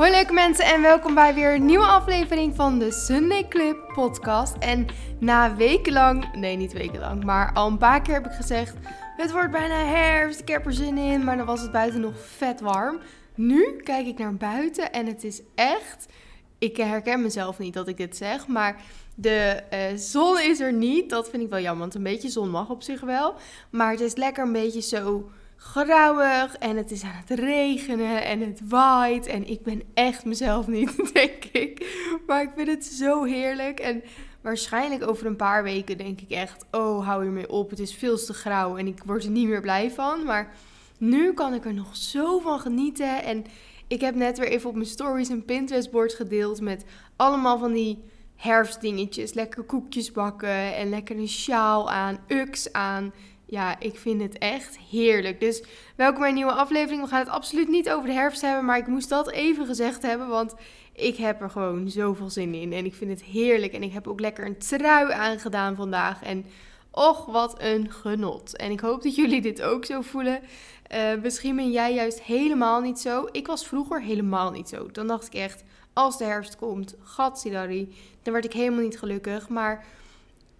Hoi leuke mensen en welkom bij weer een nieuwe aflevering van de Sunday Clip podcast. En na wekenlang, nee niet wekenlang, maar al een paar keer heb ik gezegd... Het wordt bijna herfst, ik heb er zin in, maar dan was het buiten nog vet warm. Nu kijk ik naar buiten en het is echt... Ik herken mezelf niet dat ik dit zeg, maar de uh, zon is er niet. Dat vind ik wel jammer, want een beetje zon mag op zich wel. Maar het is lekker een beetje zo grauwig en het is aan het regenen en het waait. En ik ben echt mezelf niet, denk ik. Maar ik vind het zo heerlijk. En waarschijnlijk over een paar weken denk ik echt: oh, hou hiermee op. Het is veel te grauw en ik word er niet meer blij van. Maar nu kan ik er nog zo van genieten. En ik heb net weer even op mijn stories een Pinterest-bord gedeeld met allemaal van die herfstdingetjes. Lekker koekjes bakken en lekker een sjaal aan, uks aan. Ja, ik vind het echt heerlijk. Dus welkom bij een nieuwe aflevering. We gaan het absoluut niet over de herfst hebben, maar ik moest dat even gezegd hebben, want ik heb er gewoon zoveel zin in. En ik vind het heerlijk. En ik heb ook lekker een trui aangedaan vandaag. En och, wat een genot. En ik hoop dat jullie dit ook zo voelen. Uh, misschien ben jij juist helemaal niet zo. Ik was vroeger helemaal niet zo. Dan dacht ik echt, als de herfst komt, gatsidari, dan werd ik helemaal niet gelukkig. Maar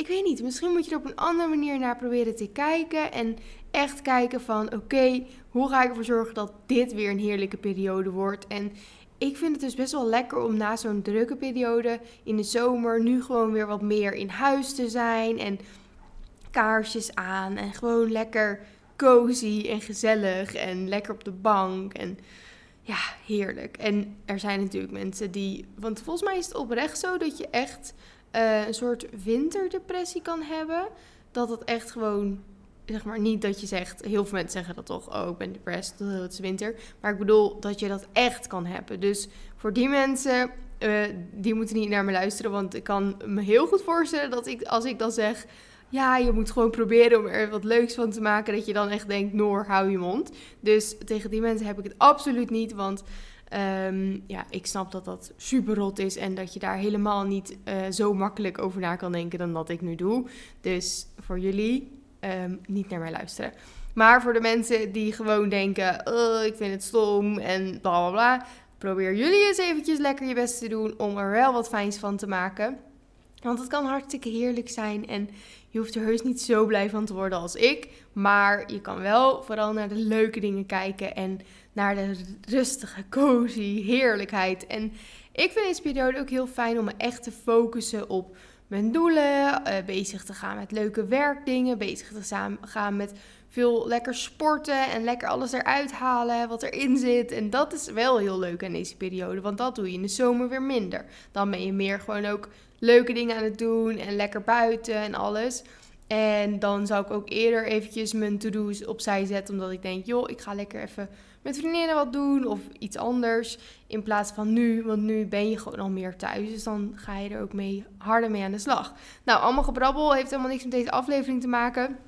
ik weet niet, misschien moet je er op een andere manier naar proberen te kijken. En echt kijken van, oké, hoe ga ik ervoor zorgen dat dit weer een heerlijke periode wordt. En ik vind het dus best wel lekker om na zo'n drukke periode in de zomer nu gewoon weer wat meer in huis te zijn. En kaarsjes aan en gewoon lekker cozy en gezellig en lekker op de bank. En ja, heerlijk. En er zijn natuurlijk mensen die. Want volgens mij is het oprecht zo dat je echt uh, een soort winterdepressie kan hebben. Dat het echt gewoon. Zeg maar niet dat je zegt. Heel veel mensen zeggen dat toch. Oh, ik ben depressed. Het is winter. Maar ik bedoel dat je dat echt kan hebben. Dus voor die mensen. Uh, die moeten niet naar me luisteren. Want ik kan me heel goed voorstellen dat ik, als ik dan zeg ja, je moet gewoon proberen om er wat leuks van te maken. Dat je dan echt denkt, Noor, hou je mond. Dus tegen die mensen heb ik het absoluut niet. Want ehm, ja, ik snap dat dat super rot is. En dat je daar helemaal niet uh, zo makkelijk over na kan denken dan dat ik nu doe. Dus voor jullie, um, niet naar mij luisteren. Maar voor de mensen die gewoon denken, oh, ik vind het stom en bla bla bla. Probeer jullie eens eventjes lekker je best te doen om er wel wat fijns van te maken. Want het kan hartstikke heerlijk zijn en je hoeft er heus niet zo blij van te worden als ik. Maar je kan wel vooral naar de leuke dingen kijken en naar de rustige, cozy heerlijkheid. En ik vind deze periode ook heel fijn om me echt te focussen op mijn doelen, uh, bezig te gaan met leuke werkdingen, bezig te gaan met veel lekker sporten en lekker alles eruit halen wat erin zit. En dat is wel heel leuk aan deze periode, want dat doe je in de zomer weer minder. Dan ben je meer gewoon ook leuke dingen aan het doen en lekker buiten en alles. En dan zou ik ook eerder eventjes mijn to-do's opzij zetten, omdat ik denk, joh, ik ga lekker even met vriendinnen wat doen of iets anders. In plaats van nu, want nu ben je gewoon al meer thuis. Dus dan ga je er ook mee harder mee aan de slag. Nou, allemaal gebrabbel heeft helemaal niks met deze aflevering te maken.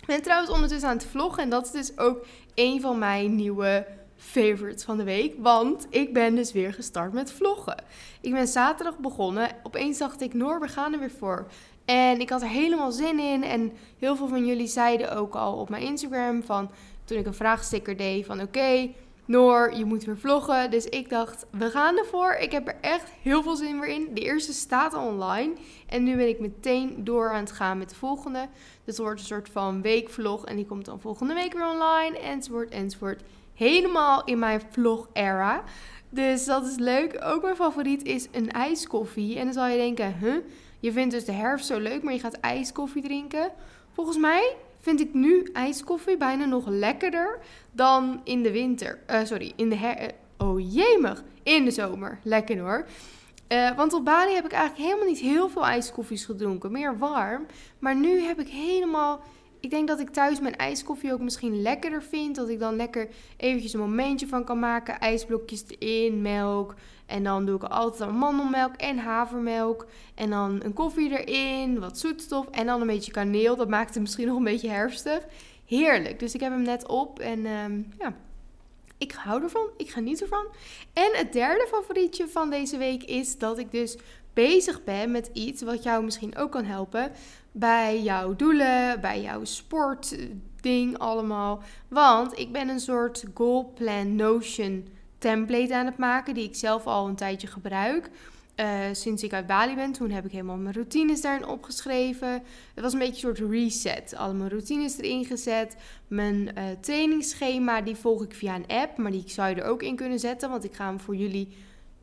Ik ben trouwens ondertussen aan het vloggen en dat is dus ook een van mijn nieuwe favorites van de week. Want ik ben dus weer gestart met vloggen. Ik ben zaterdag begonnen. Opeens dacht ik, Noor, we gaan er weer voor. En ik had er helemaal zin in. En heel veel van jullie zeiden ook al op mijn Instagram van toen ik een vraagsticker deed van oké, Noor, je moet weer vloggen. Dus ik dacht, we gaan ervoor. Ik heb er echt heel veel zin weer in. De eerste staat al online. En nu ben ik meteen door aan het gaan met de volgende. Dus het wordt een soort van weekvlog. En die komt dan volgende week weer online. Enzovoort, enzovoort. Helemaal in mijn vlog-era. Dus dat is leuk. Ook mijn favoriet is een ijskoffie. En dan zal je denken, huh? Je vindt dus de herfst zo leuk, maar je gaat ijskoffie drinken. Volgens mij vind ik nu ijskoffie bijna nog lekkerder dan in de winter. Uh, sorry, in de her... Oh jemig, in de zomer. Lekker hoor. Uh, want op Bali heb ik eigenlijk helemaal niet heel veel ijskoffies gedronken. Meer warm. Maar nu heb ik helemaal ik denk dat ik thuis mijn ijskoffie ook misschien lekkerder vind. Dat ik dan lekker eventjes een momentje van kan maken. IJsblokjes erin, melk. En dan doe ik altijd mandelmelk en havermelk. En dan een koffie erin, wat zoetstof en dan een beetje kaneel. Dat maakt het misschien nog een beetje herfstig. Heerlijk. Dus ik heb hem net op en ehm, ja, ik hou ervan. Ik geniet ervan. En het derde favorietje van deze week is dat ik dus bezig ben met iets wat jou misschien ook kan helpen bij jouw doelen, bij jouw sportding allemaal. Want ik ben een soort goal plan notion template aan het maken die ik zelf al een tijdje gebruik. Uh, sinds ik uit Bali ben, toen heb ik helemaal mijn routines daarin opgeschreven. Het was een beetje een soort reset. Alle mijn routines erin gezet. Mijn uh, trainingsschema, die volg ik via een app. Maar die zou je er ook in kunnen zetten. Want ik ga hem voor jullie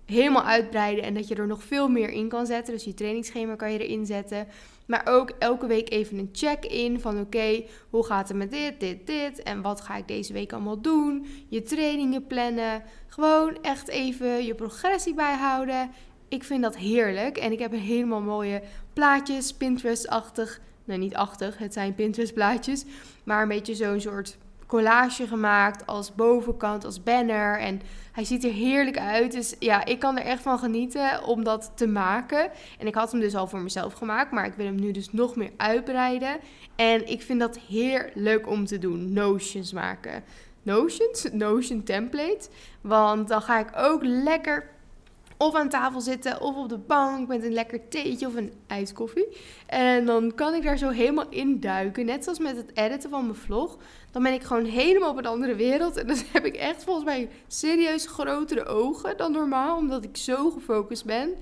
helemaal uitbreiden. En dat je er nog veel meer in kan zetten. Dus je trainingsschema kan je erin zetten. Maar ook elke week even een check-in van oké, hoe gaat het met dit, dit, dit en wat ga ik deze week allemaal doen? Je trainingen plannen, gewoon echt even je progressie bijhouden. Ik vind dat heerlijk en ik heb een helemaal mooie plaatjes, Pinterest-achtig. Nou, niet achtig, het zijn Pinterest-plaatjes, maar een beetje zo'n soort collage gemaakt als bovenkant, als banner. En hij ziet er heerlijk uit. Dus ja, ik kan er echt van genieten om dat te maken. En ik had hem dus al voor mezelf gemaakt, maar ik wil hem nu dus nog meer uitbreiden. En ik vind dat heerlijk om te doen, notions maken. Notions, Notion template. Want dan ga ik ook lekker of aan tafel zitten of op de bank met een lekker theetje of een ijskoffie. En dan kan ik daar zo helemaal in duiken. Net zoals met het editen van mijn vlog. Dan ben ik gewoon helemaal op een andere wereld. En dan heb ik echt volgens mij serieus grotere ogen dan normaal. Omdat ik zo gefocust ben.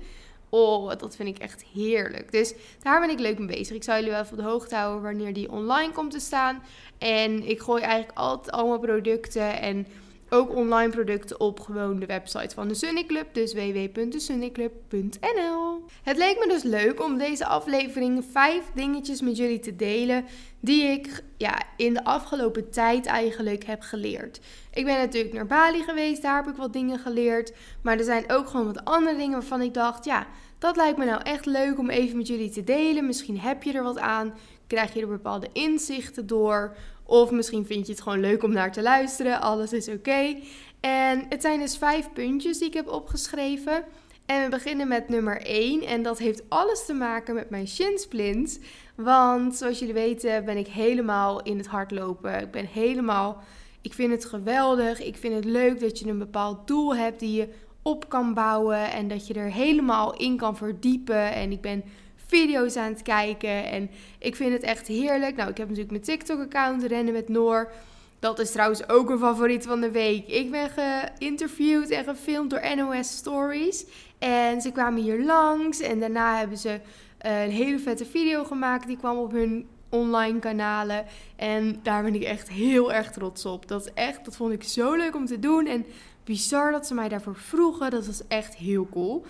Oh, dat vind ik echt heerlijk. Dus daar ben ik leuk mee bezig. Ik zal jullie wel even op de hoogte houden wanneer die online komt te staan. En ik gooi eigenlijk altijd allemaal producten en ook online producten op gewoon de website van de Sunny Club. Dus www.sunnyclub.nl. Het leek me dus leuk om deze aflevering vijf dingetjes met jullie te delen. Die ik ja, in de afgelopen tijd eigenlijk heb geleerd. Ik ben natuurlijk naar Bali geweest, daar heb ik wat dingen geleerd. Maar er zijn ook gewoon wat andere dingen waarvan ik dacht, ja, dat lijkt me nou echt leuk om even met jullie te delen. Misschien heb je er wat aan, krijg je er bepaalde inzichten door. Of misschien vind je het gewoon leuk om naar te luisteren. Alles is oké. En het zijn dus vijf puntjes die ik heb opgeschreven. En we beginnen met nummer 1. En dat heeft alles te maken met mijn shinsplints. Want zoals jullie weten ben ik helemaal in het hardlopen. Ik ben helemaal... Ik vind het geweldig. Ik vind het leuk dat je een bepaald doel hebt die je op kan bouwen. En dat je er helemaal in kan verdiepen. En ik ben video's aan het kijken. En ik vind het echt heerlijk. Nou, ik heb natuurlijk mijn TikTok-account, Rennen met Noor. Dat is trouwens ook een favoriet van de week. Ik ben geïnterviewd en gefilmd door NOS Stories. En ze kwamen hier langs. En daarna hebben ze eh, een hele vette video gemaakt. Die kwam op hun online kanalen. En daar ben ik echt heel erg trots op. Dat is echt, dat vond ik zo leuk om te doen. En bizar dat ze mij daarvoor vroegen. Dat was echt heel cool.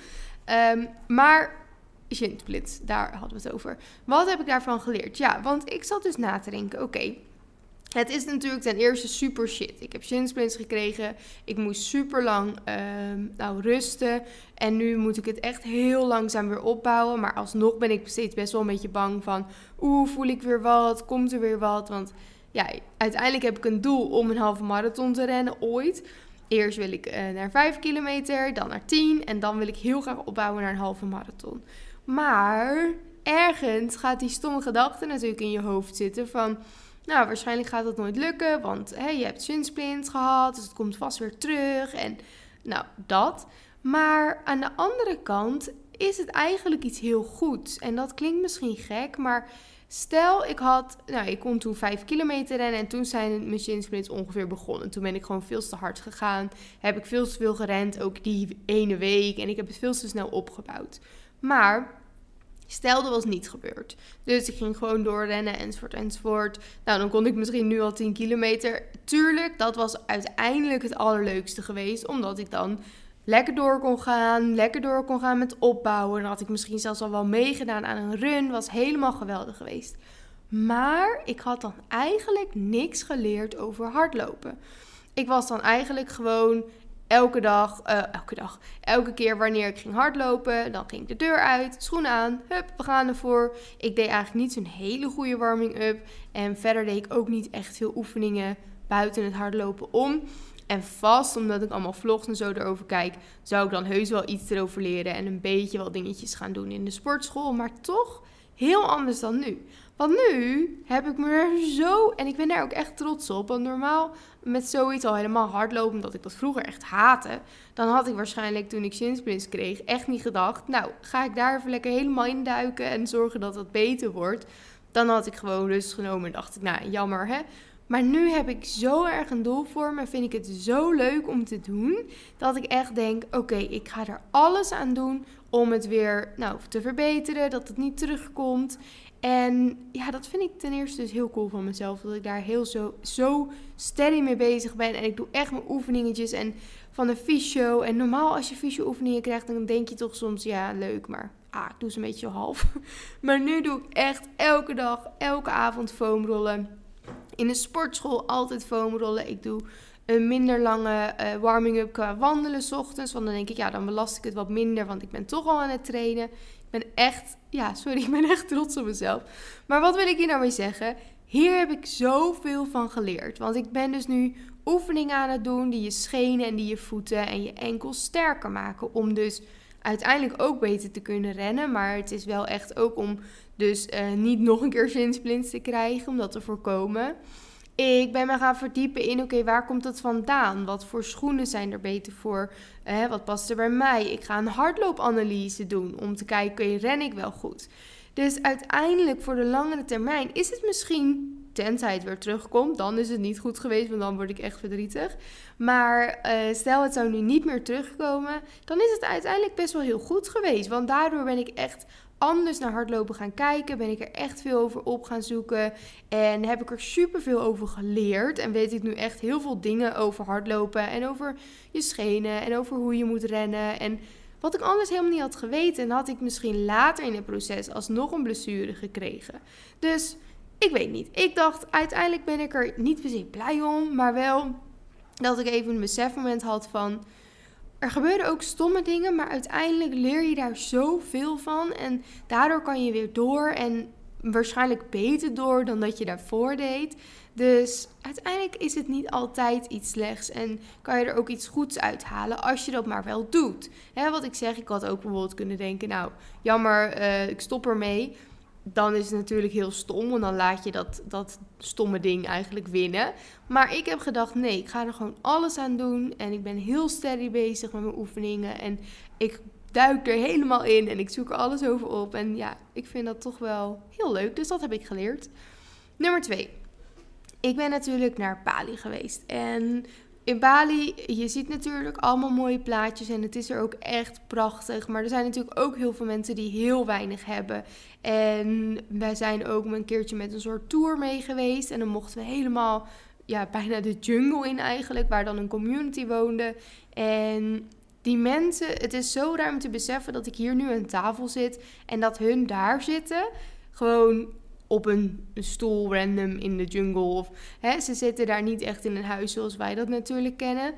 Um, maar Shinsplit, daar hadden we het over. Wat heb ik daarvan geleerd? Ja, want ik zat dus na te denken, oké, het is natuurlijk ten eerste super shit. Ik heb shinsplints gekregen. Ik moest super lang ehm, nou, rusten. En nu moet ik het echt heel langzaam weer opbouwen. Maar alsnog ben ik steeds best wel een beetje bang van... Oeh, voel ik weer wat? Komt er weer wat? Want ja, uiteindelijk heb ik een doel om een halve marathon te rennen ooit. Eerst wil ik uh, naar 5 kilometer, dan naar 10. En dan wil ik heel graag opbouwen naar een halve marathon. Maar ergens gaat die stomme gedachte natuurlijk in je hoofd zitten van... Nou, waarschijnlijk gaat dat nooit lukken, want hè, je hebt shinsplints gehad, dus het komt vast weer terug. En nou, dat. Maar aan de andere kant is het eigenlijk iets heel goeds. En dat klinkt misschien gek, maar stel ik had... Nou, ik kon toen 5 kilometer rennen en toen zijn mijn shinsplints ongeveer begonnen. Toen ben ik gewoon veel te hard gegaan, heb ik veel te veel gerend, ook die ene week. En ik heb het veel te snel opgebouwd. Maar Stel, dat was niet gebeurd. Dus ik ging gewoon doorrennen enzovoort enzovoort. Nou, dan kon ik misschien nu al 10 kilometer. Tuurlijk, dat was uiteindelijk het allerleukste geweest. Omdat ik dan lekker door kon gaan. Lekker door kon gaan met opbouwen. Dan had ik misschien zelfs al wel meegedaan aan een run. Was helemaal geweldig geweest. Maar ik had dan eigenlijk niks geleerd over hardlopen. Ik was dan eigenlijk gewoon elke dag, uh, elke dag, elke keer wanneer ik ging hardlopen, dan ging ik de deur uit, schoenen aan, hup, we gaan ervoor. Ik deed eigenlijk niet zo'n hele goede warming-up en verder deed ik ook niet echt veel oefeningen buiten het hardlopen om. En vast, omdat ik allemaal vlogs en zo erover kijk, zou ik dan heus wel iets erover leren en een beetje wel dingetjes gaan doen in de sportschool. Maar toch heel anders dan nu. Want nu heb ik me er zo. En ik ben daar ook echt trots op. Want normaal met zoiets al helemaal hardlopen, omdat ik dat vroeger echt haatte. Dan had ik waarschijnlijk toen ik Shinsplints kreeg echt niet gedacht. Nou, ga ik daar even lekker helemaal induiken en zorgen dat dat beter wordt. Dan had ik gewoon rust genomen en dacht ik, nou jammer hè. Maar nu heb ik zo erg een doel voor me. Vind ik het zo leuk om te doen. Dat ik echt denk: oké, ik ga er alles aan doen om het weer nou, te verbeteren. Dat het niet terugkomt. En ja, dat vind ik ten eerste dus heel cool van mezelf. Dat ik daar heel zo, zo steady mee bezig ben. En ik doe echt mijn oefeningetjes en van de fysio. En normaal als je fysio oefeningen krijgt, dan denk je toch soms, ja, leuk, maar ah, ik doe ze een beetje half. Maar nu doe ik echt elke dag, elke avond foamrollen. In de sportschool altijd foamrollen. Ik doe een minder lange uh, warming-up qua wandelen s ochtends. Want dan denk ik, ja, dan belast ik het wat minder, want ik ben toch al aan het trainen. Ik ben echt, ja, sorry, ik ben echt trots op mezelf. Maar wat wil ik hier nou mee zeggen? Hier heb ik zoveel van geleerd. Want ik ben dus nu oefeningen aan het doen die je schenen en die je voeten en je enkels sterker maken. Om dus uiteindelijk ook beter te kunnen rennen. Maar het is wel echt ook om dus uh, niet nog een keer zinsplints te krijgen, om dat te voorkomen. Ik ben me gaan verdiepen in, oké, waar komt dat vandaan? Wat voor schoenen zijn er beter voor? Uh, wat past er bij mij? Ik ga een hardloopanalyse doen om te kijken, ren ik wel goed? Dus uiteindelijk voor de langere termijn is het misschien tenzij het weer terugkomt, dan is het niet goed geweest, want dan word ik echt verdrietig. Maar uh, stel het zou nu niet meer terugkomen, dan is het uiteindelijk best wel heel goed geweest. Want daardoor ben ik echt anders naar hardlopen gaan kijken, ben ik er echt veel over op gaan zoeken en heb ik er super veel over geleerd en weet ik nu echt heel veel dingen over hardlopen en over je schenen en over hoe je moet rennen en wat ik anders helemaal niet had geweten, had ik misschien later in het proces alsnog een blessure gekregen. Dus ik weet niet. Ik dacht, uiteindelijk ben ik er niet per se blij om, maar wel dat ik even een besefmoment had van. Er gebeuren ook stomme dingen, maar uiteindelijk leer je daar zoveel van. En daardoor kan je weer door en waarschijnlijk beter door dan dat je daarvoor deed. Dus uiteindelijk is het niet altijd iets slechts en kan je er ook iets goeds uithalen als je dat maar wel doet. Wat ik zeg, ik had ook bijvoorbeeld kunnen denken, nou jammer, uh, ik stop ermee dan is het natuurlijk heel stom, want dan laat je dat, dat stomme ding eigenlijk winnen. Maar ik heb gedacht, nee, ik ga er gewoon alles aan doen. En ik ben heel steady bezig met mijn oefeningen. En ik duik er helemaal in en ik zoek er alles over op. En ja, ik vind dat toch wel heel leuk. Dus dat heb ik geleerd. Nummer twee. Ik ben natuurlijk naar Bali geweest. En in Bali, je ziet natuurlijk allemaal mooie plaatjes en het is er ook echt prachtig. Maar er zijn natuurlijk ook heel veel mensen die heel weinig hebben. En wij zijn ook een keertje met een soort tour mee geweest. En dan mochten we helemaal, ja, bijna de jungle in eigenlijk, waar dan een community woonde. En die mensen, het is zo ruim te beseffen dat ik hier nu aan tafel zit en dat hun daar zitten. Gewoon op een, stoel random in de jungle. Of, hè, ze zitten daar niet echt in een huis zoals wij dat natuurlijk kennen.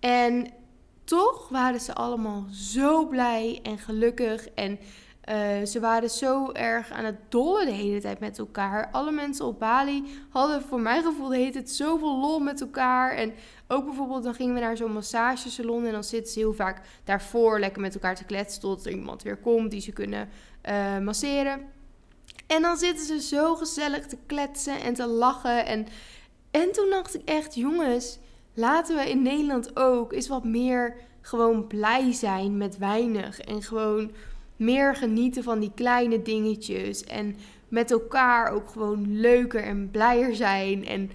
En toch waren ze allemaal zo blij en gelukkig. En uh, ze waren zo erg aan het dollen de hele tijd met elkaar. Alle mensen op Bali hadden voor mijn gevoel hele tijd zoveel lol met elkaar. En ook bijvoorbeeld, dan gingen we naar zo'n massagesalon. En dan zitten ze heel vaak daarvoor lekker met elkaar te kletsen. Tot er iemand weer komt die ze kunnen uh, masseren. En dan zitten ze zo gezellig te kletsen en te lachen. En, en toen dacht ik echt, jongens, laten we in Nederland ook eens wat meer gewoon blij zijn met weinig. En gewoon meer genieten van die kleine dingetjes. En met elkaar ook gewoon leuker en blijer zijn. En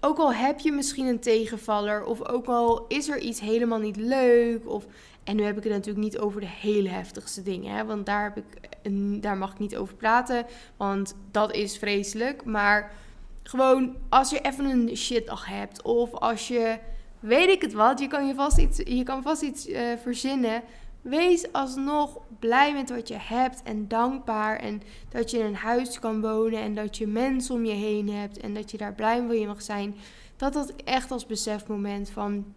ook al heb je misschien een tegenvaller, of ook al is er iets helemaal niet leuk, of en nu heb ik het natuurlijk niet over de hele heftigste dingen, hè, want daar, heb ik, daar mag ik niet over praten, want dat is vreselijk. Maar gewoon als je even een shitdag hebt, of als je, weet ik het wat, je kan, je vast iets, je kan vast iets uh, verzinnen. Wees alsnog blij met wat je hebt en dankbaar. En dat je in een huis kan wonen en dat je mensen om je heen hebt en dat je daar blij mee mag zijn. Dat ik echt als besefmoment van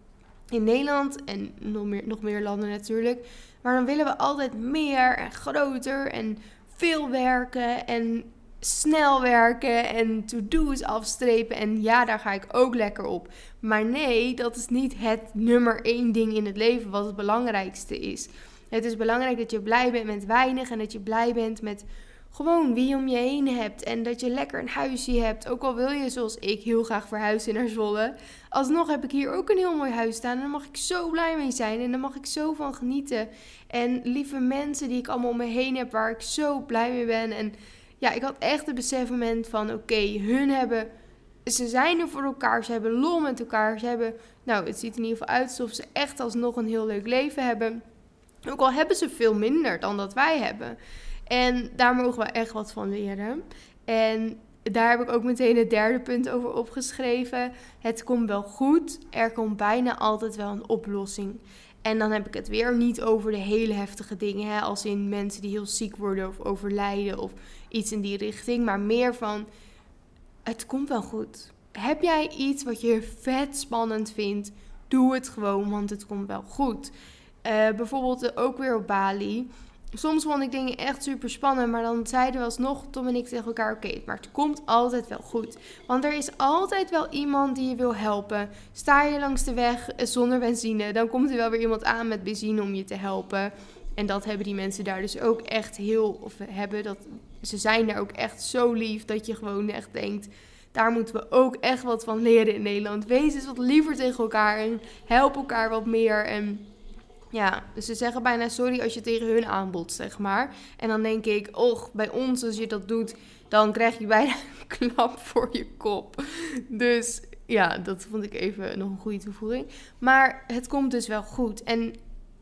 in Nederland en nog meer, nog meer landen natuurlijk. Maar dan willen we altijd meer en groter en veel werken en snel werken en to-do's afstrepen. En ja, daar ga ik ook lekker op. Maar nee, dat is niet het nummer één ding in het leven wat het belangrijkste is. Het is belangrijk dat je blij bent met weinig en dat je blij bent met gewoon wie je om je heen hebt. En dat je lekker een huisje hebt. Ook al wil je, zoals ik, heel graag verhuizen naar Zwolle. Alsnog heb ik hier ook een heel mooi huis staan. En daar mag ik zo blij mee zijn. En daar mag ik zo van genieten. En lieve mensen die ik allemaal om me heen heb, waar ik zo blij mee ben. En ja, ik had echt het besefmoment van: oké, hun hebben ze zijn er voor elkaar, ze hebben lol met elkaar. Ze hebben, nou, het ziet in ieder geval uit alsof ze echt alsnog een heel leuk leven hebben. Ook al hebben ze veel minder dan dat wij hebben. En daar mogen we echt wat van leren. En daar heb ik ook meteen het derde punt over opgeschreven. Het komt wel goed. Er komt bijna altijd wel een oplossing. En dan heb ik het weer niet over de hele heftige dingen, hè, als in mensen die heel ziek worden of overlijden of iets in die richting, maar meer van het komt wel goed. Heb jij iets wat je vet spannend vindt? Doe het gewoon, want het komt wel goed. Uh, bijvoorbeeld ook weer op Bali soms vond ik dingen echt super spannend, maar dan zeiden we alsnog, Tom en ik tegen elkaar, oké, maar het komt altijd wel goed. Want er is altijd wel iemand die je wil helpen. Sta je langs de weg zonder benzine, dan komt er wel weer iemand aan met benzine om je te helpen. En dat hebben die mensen daar dus ook echt heel, of hebben dat, ze zijn daar ook echt zo lief dat je gewoon echt denkt, daar moeten we ook echt wat van leren in Nederland. Wees eens wat liever tegen elkaar en help elkaar wat meer en ja, dus ze zeggen bijna sorry als je tegen hun aanbod, zeg maar. En dan denk ik, och, bij ons als je dat doet, dan krijg je bijna een klap voor je kop. Dus ja, dat vond ik even nog een goede toevoeging. Maar het komt dus wel goed. En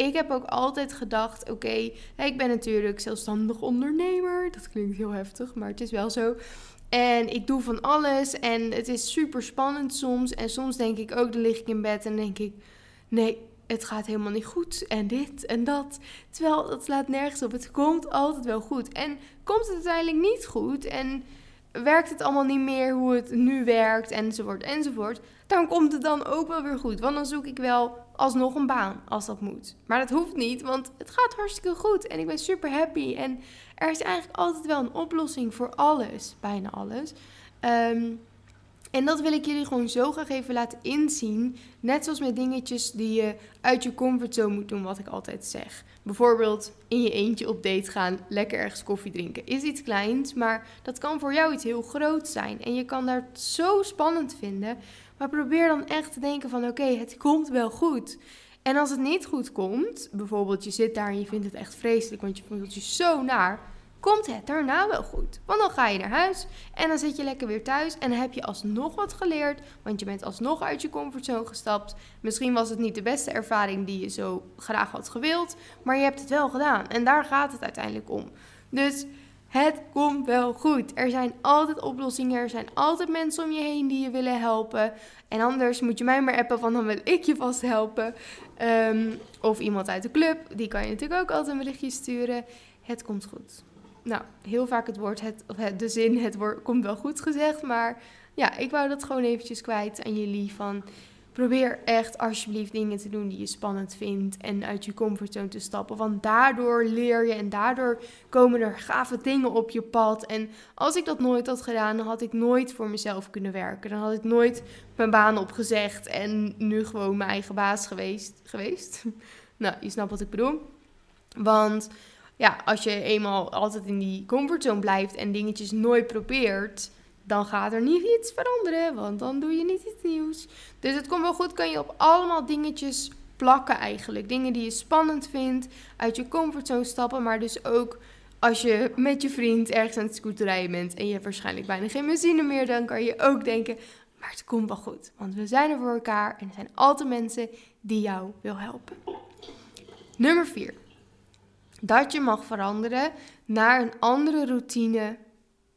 ik heb ook altijd gedacht, oké, ik ben natuurlijk zelfstandig ondernemer. Dat klinkt heel heftig, maar het is wel zo. En ik doe van alles en het is super spannend soms. En soms denk ik ook, dan lig ik in bed en denk ik, nee, het gaat helemaal niet goed en dit en dat. Terwijl dat slaat nergens op. Het komt altijd wel goed. En komt het uiteindelijk niet goed en werkt het allemaal niet meer hoe het nu werkt enzovoort enzovoort. Dan komt het dan ook wel weer goed. Want dan zoek ik wel alsnog een baan als dat moet. Maar dat hoeft niet, want het gaat hartstikke goed en ik ben super happy. En er is eigenlijk altijd wel een oplossing voor alles, bijna alles. Um, en dat wil ik jullie gewoon zo graag even laten inzien. Net zoals met dingetjes die je uit je comfortzone moet doen, wat ik altijd zeg. Bijvoorbeeld in je eentje op date gaan, lekker ergens koffie drinken. Is iets kleins, maar dat kan voor jou iets heel groots zijn. En je kan daar zo spannend vinden. Maar probeer dan echt te denken van oké, het komt wel goed. En als het niet goed komt, bijvoorbeeld je zit daar en je vindt het echt vreselijk, want je voelt je zo naar komt het daarna wel goed. Want dan ga je naar huis en dan zit je lekker weer thuis en dan heb je alsnog wat geleerd, want je bent alsnog uit je comfortzone gestapt. Misschien was het niet de beste ervaring die je zo graag had gewild, maar je hebt het wel gedaan en daar gaat het uiteindelijk om. Dus het komt wel goed. Er zijn altijd oplossingen. Er zijn altijd mensen om je heen die je willen helpen. En anders moet je mij maar appen, van dan wil ik je vast helpen. Ehm, of iemand uit de club. Die kan je natuurlijk ook altijd een berichtje sturen. Het komt goed nou, heel vaak het woord, het, of de zin, het woord komt wel goed gezegd. Maar ja, ik wou dat gewoon eventjes kwijt aan jullie. Van probeer echt alsjeblieft dingen te doen die je spannend vindt. En uit je comfortzone te stappen. Want daardoor leer je en daardoor komen er gave dingen op je pad. En als ik dat nooit had gedaan, dan had ik nooit voor mezelf kunnen werken. Dan had ik nooit mijn baan opgezegd en nu gewoon mijn eigen baas geweest. geweest. nou, je snapt wat ik bedoel. Want ja, als je eenmaal altijd in die comfortzone blijft en dingetjes nooit probeert, dan gaat er niet iets veranderen, want dan doe je niet iets nieuws. Dus het komt wel goed, kan je op allemaal dingetjes plakken eigenlijk. Dingen die je spannend vindt, uit je comfortzone stappen, maar dus ook als je met je vriend ergens aan het scooterrijden bent en je hebt waarschijnlijk bijna geen benzine meer, dan kan je ook denken, maar het komt wel goed. Want we zijn er voor elkaar en er zijn altijd mensen die jou wil helpen. Nummer 4 dat je mag veranderen naar een andere routine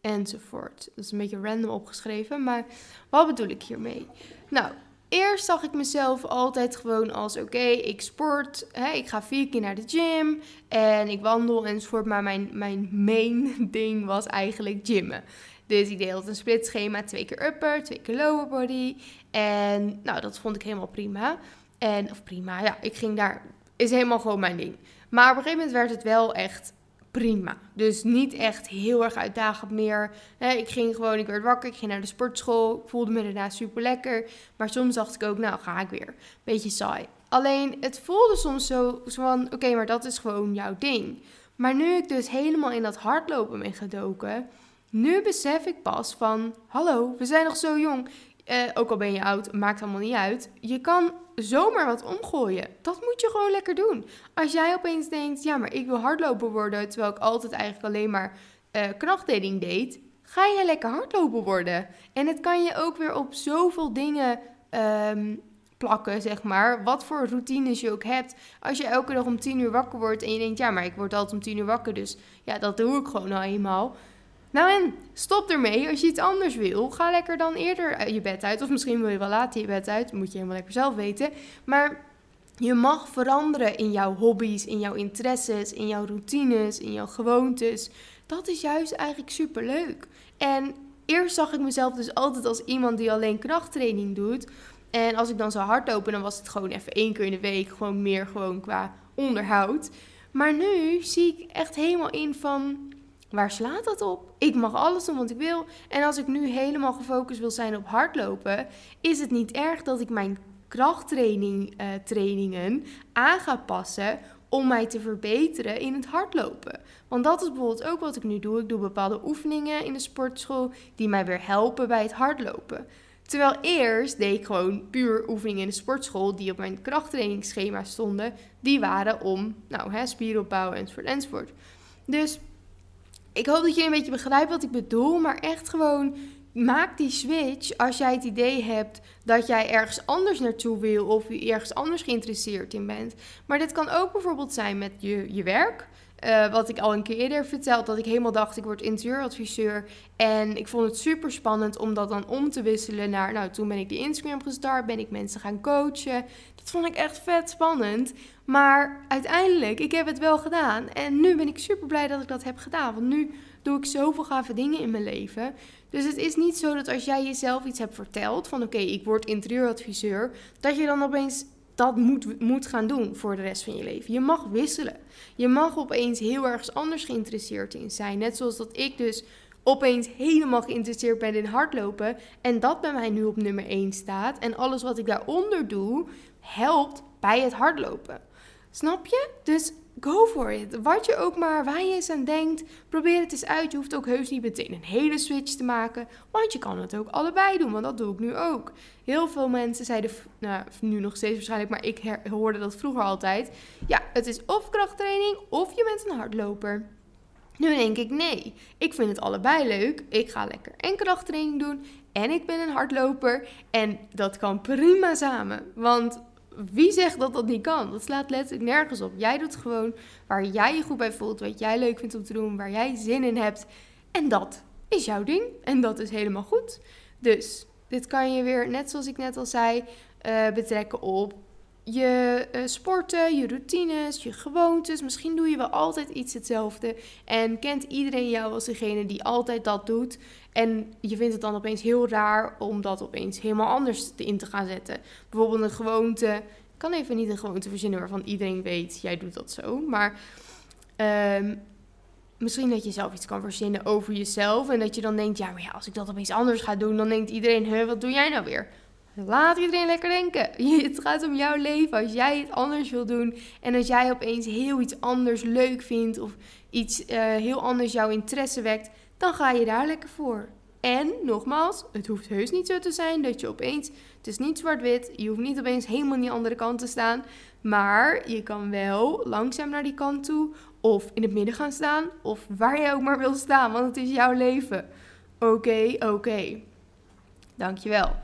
enzovoort. Dat is een beetje random opgeschreven, maar wat bedoel ik hiermee? Nou, eerst zag ik mezelf altijd gewoon als: oké, ik sport, hè, ik ga vier keer naar de gym en ik wandel enzovoort. Maar mijn, mijn main ding was eigenlijk gymmen. Dus ik deed een split schema: twee keer upper, twee keer lower body. En nou, dat vond ik helemaal prima. En, of prima, ja, ik ging daar, is helemaal gewoon mijn ding. Maar op een gegeven moment werd het wel echt prima. Dus niet echt heel erg uitdagend meer. ik ging gewoon, ik werd wakker, ik ging naar de sportschool, voelde me daarna super lekker. Maar soms dacht ik ook, nou ga ik weer. Beetje saai. Alleen het voelde soms zo, van, oké, maar dat is gewoon jouw ding. Maar nu ik dus helemaal in dat hardlopen ben gedoken, nu besef ik pas van, hallo, we zijn nog zo jong. Eh, ook al ben je oud, maakt allemaal niet uit. Je kan zomaar wat omgooien. Dat moet je gewoon lekker doen. Als jij opeens denkt, ja, maar ik wil hardloper worden, terwijl ik altijd eigenlijk alleen maar uh, krachttraining deed. ga je lekker hardlopen worden. En het kan je ook weer op zoveel dingen ehm, plakken, zeg maar. Wat voor routines je ook hebt. Als je elke dag om tien uur wakker wordt en je denkt, ja, maar ik word altijd om tien uur wakker, dus ja, dat doe ik gewoon al eenmaal. Nou en stop ermee. Als je iets anders wil, ga lekker dan eerder je bed uit. Of misschien wil je wel later je bed uit. Moet je helemaal lekker zelf weten. Maar je mag veranderen in jouw hobby's, in jouw interesses, in jouw routines, in jouw gewoontes. Dat is juist eigenlijk super leuk. En eerst zag ik mezelf dus altijd als iemand die alleen krachttraining doet. En als ik dan zou hardlopen, dan was het gewoon even één keer in de week. Gewoon meer gewoon qua onderhoud. Maar nu zie ik echt helemaal in van waar slaat dat op? Ik mag alles doen wat ik wil. En als ik nu helemaal gefocust wil zijn op hardlopen, is het niet erg dat ik mijn krachttraining uh, trainingen aan ga passen om mij te verbeteren in het hardlopen. Want dat is bijvoorbeeld ook wat ik nu doe. Ik doe bepaalde oefeningen in de sportschool die mij weer helpen bij het hardlopen. Terwijl eerst deed ik gewoon puur oefeningen in de sportschool die op mijn krachttrainingsschema stonden. Die waren om nou, hè, spieropbouw enzovoort enzovoort. Dus ik hoop dat je een beetje begrijpt wat ik bedoel, maar echt gewoon maak die switch als jij het idee hebt dat jij ergens anders naartoe wil of je ergens anders geïnteresseerd in bent. Maar dit kan ook bijvoorbeeld zijn met je, je werk. Uh, wat ik al een keer eerder verteld, dat ik helemaal dacht ik word interieuradviseur. En ik vond het super spannend om dat dan om te wisselen naar, nou toen ben ik die Instagram gestart, ben ik mensen gaan coachen. Dat vond ik echt vet spannend. Maar uiteindelijk, ik heb het wel gedaan. En nu ben ik super blij dat ik dat heb gedaan. Want nu doe ik zoveel gave dingen in mijn leven. Dus het is niet zo dat als jij jezelf iets hebt verteld van oké, ik word interieuradviseur, dat je dan opeens dat moet, moet gaan doen voor de rest van je leven. Je mag wisselen. Je mag opeens heel erg anders geïnteresseerd in zijn. Net zoals dat ik dus opeens helemaal geïnteresseerd ben in hardlopen. En dat bij mij nu op nummer 1 staat. En alles wat ik daaronder doe, helpt bij het hardlopen. Snap je? Dus go for it. Wat je ook maar, waar je eens aan denkt, probeer het eens uit. Je hoeft ook heus niet meteen een hele switch te maken, want je kan het ook allebei doen, want dat doe ik nu ook. Heel veel mensen zeiden, nou, nu nog steeds waarschijnlijk, maar ik hoorde dat vroeger altijd. Ja, het is of krachttraining of je bent een hardloper. Nu denk ik, nee, ik vind het allebei leuk. Ik ga lekker en krachttraining doen en ik ben een hardloper. En dat kan prima samen, want wie zegt dat dat niet kan? Dat slaat letterlijk nergens op. Jij doet gewoon waar jij je goed bij voelt, wat jij leuk vindt om te doen, waar jij zin in hebt. En dat is jouw ding. En dat is helemaal goed. Dus dit kan je weer, net zoals ik net al zei, uh, betrekken op je uh, sporten, je routines, je gewoontes. Misschien doe je wel altijd iets hetzelfde. En kent iedereen jou als degene die altijd dat doet. En je vindt het dan opeens heel raar om dat opeens helemaal anders in te gaan zetten. Bijvoorbeeld een gewoonte. Ik kan even niet een gewoonte verzinnen waarvan iedereen weet, jij doet dat zo. Maar um, misschien dat je zelf iets kan verzinnen over jezelf. En dat je dan denkt, ja, maar ja, als ik dat opeens anders ga doen, dan denkt iedereen, huh, wat doe jij nou weer? Laat iedereen lekker denken. Het gaat om jouw leven. Als jij het anders wil doen en als jij opeens heel iets anders leuk vindt of iets uh, heel anders jouw interesse wekt, dan ga je daar lekker voor. En nogmaals, het hoeft heus niet zo te zijn dat je opeens, het is niet zwart-wit, je hoeft niet opeens helemaal aan die andere kant te staan, maar je kan wel langzaam naar die kant toe of in het midden gaan staan of waar je ook maar wil staan, want het is jouw leven. Oké, oké. Dankjewel.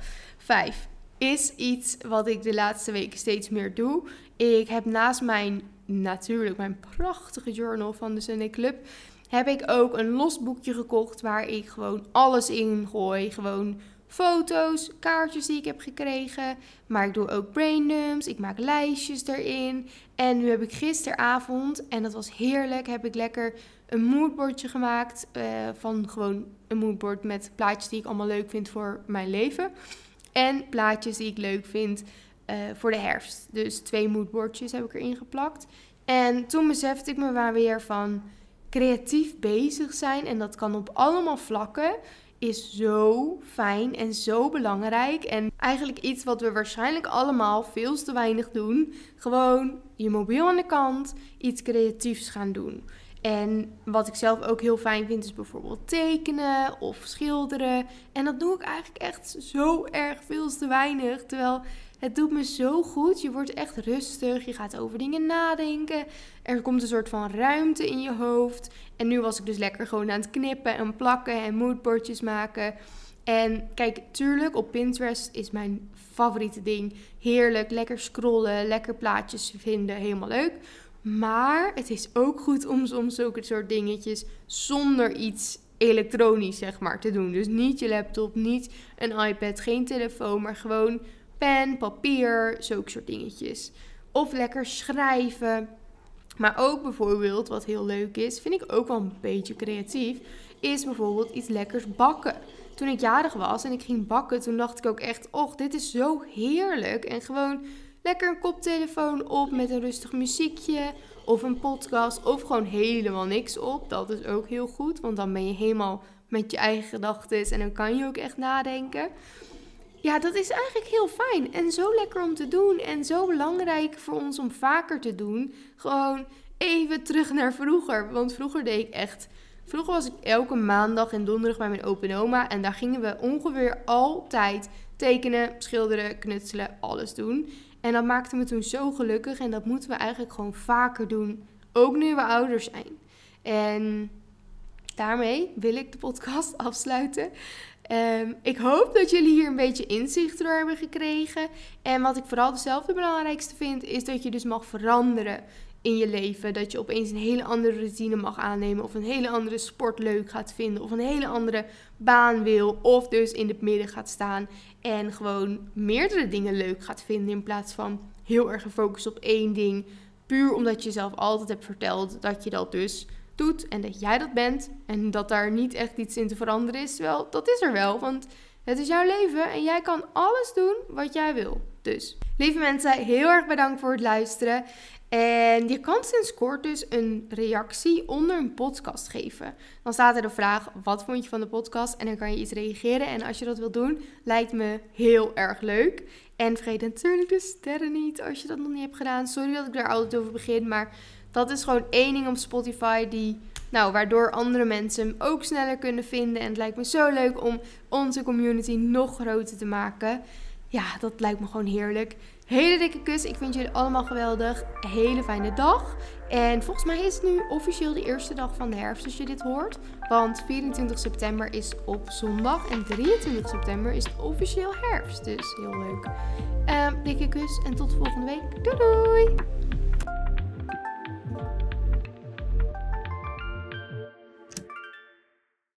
5 is iets wat ik de laatste weken steeds meer doe. Ik heb naast mijn, natuurlijk, mijn prachtige journal van de Sunday Club, heb ik ook een los boekje gekocht waar ik gewoon alles in gooi. Gewoon foto's, kaartjes die ik heb gekregen. Maar ik doe ook braindumps, ik maak lijstjes erin. En nu heb ik gisteravond, en dat was heerlijk, heb ik lekker een moodboardje gemaakt. Uh, van gewoon een moodboard met plaatjes die ik allemaal leuk vind voor mijn leven. En plaatjes die ik leuk vind uh, voor de herfst. Dus twee moodboardjes heb ik erin geplakt. En toen besefte ik me maar weer van creatief bezig zijn. En dat kan op allemaal vlakken. Is zo fijn en zo belangrijk. En eigenlijk iets wat we waarschijnlijk allemaal veel te weinig doen. Gewoon je mobiel aan de kant, iets creatiefs gaan doen. En wat ik zelf ook heel fijn vind is bijvoorbeeld tekenen of schilderen. En dat doe ik eigenlijk echt zo erg veel te weinig. Terwijl het doet me zo goed. Je wordt echt rustig. Je gaat over dingen nadenken. Er komt een soort van ruimte in je hoofd. En nu was ik dus lekker gewoon aan het knippen en plakken en moodboardjes maken. En kijk, tuurlijk, op Pinterest is mijn favoriete ding. Heerlijk, lekker scrollen, lekker plaatjes vinden, helemaal leuk. Maar het is ook goed om soms zulke soort dingetjes zonder iets elektronisch, zeg maar, te doen. Dus niet je laptop, niet een iPad, geen telefoon, maar gewoon pen, papier, zulke soort dingetjes. Of lekker schrijven. Maar ook bijvoorbeeld, wat heel leuk is, vind ik ook wel een beetje creatief, is bijvoorbeeld iets lekkers bakken. Toen ik jarig was en ik ging bakken, toen dacht ik ook echt, och, dit is zo heerlijk. En gewoon lekker een koptelefoon op met een rustig muziekje of een podcast of gewoon helemaal niks op. Dat is ook heel goed, want dan ben je helemaal met je eigen gedachten en dan kan je ook echt nadenken. Ja, dat is eigenlijk heel fijn en zo lekker om te doen en zo belangrijk voor ons om vaker te doen. Gewoon even terug naar vroeger, want vroeger deed ik echt Vroeger was ik elke maandag en donderdag bij mijn open oma. En daar gingen we ongeveer altijd tekenen, schilderen, knutselen, alles doen. En dat maakte me toen zo gelukkig. En dat moeten we eigenlijk gewoon vaker doen. Ook nu we ouder zijn. En daarmee wil ik de podcast afsluiten. Um, ik hoop dat jullie hier een beetje inzicht door hebben gekregen. En wat ik vooral dezelfde belangrijkste vind, is dat je dus mag veranderen in je leven. Dat je opeens een hele andere routine mag aannemen. Of een hele andere sport leuk gaat vinden. Of een hele andere baan wil. Of dus in het midden gaat staan. En gewoon meerdere dingen leuk gaat vinden. In plaats van heel erg gefocust op één ding. Puur omdat je zelf altijd hebt verteld dat je dat dus doet. En dat jij dat bent. En dat daar niet echt iets in te veranderen is. Wel, dat is er wel. Want het is jouw leven en jij kan alles doen wat jij wil. Dus, lieve mensen, heel erg bedankt voor het luisteren. En je kan sinds kort dus een reactie onder een podcast geven. Dan staat er de vraag: wat vond je van de podcast? En dan kan je iets reageren. En als je dat wilt doen, lijkt me heel erg leuk. En vergeet natuurlijk de sterren niet als je dat nog niet hebt gedaan. Sorry dat ik daar altijd over begin, maar dat is gewoon één ding op Spotify die, nou, waardoor andere mensen hem ook sneller kunnen vinden. En het lijkt me zo leuk om onze community nog groter te maken. Ja, dat lijkt me gewoon heerlijk. Hele dikke kus. Ik vind jullie allemaal geweldig. Hele fijne dag. En volgens mij is het nu officieel de eerste dag van de herfst als je dit hoort. Want 24 september is op zondag. En 23 september is het officieel herfst. Dus heel leuk. Uh, dikke kus en tot volgende week. Doei doei!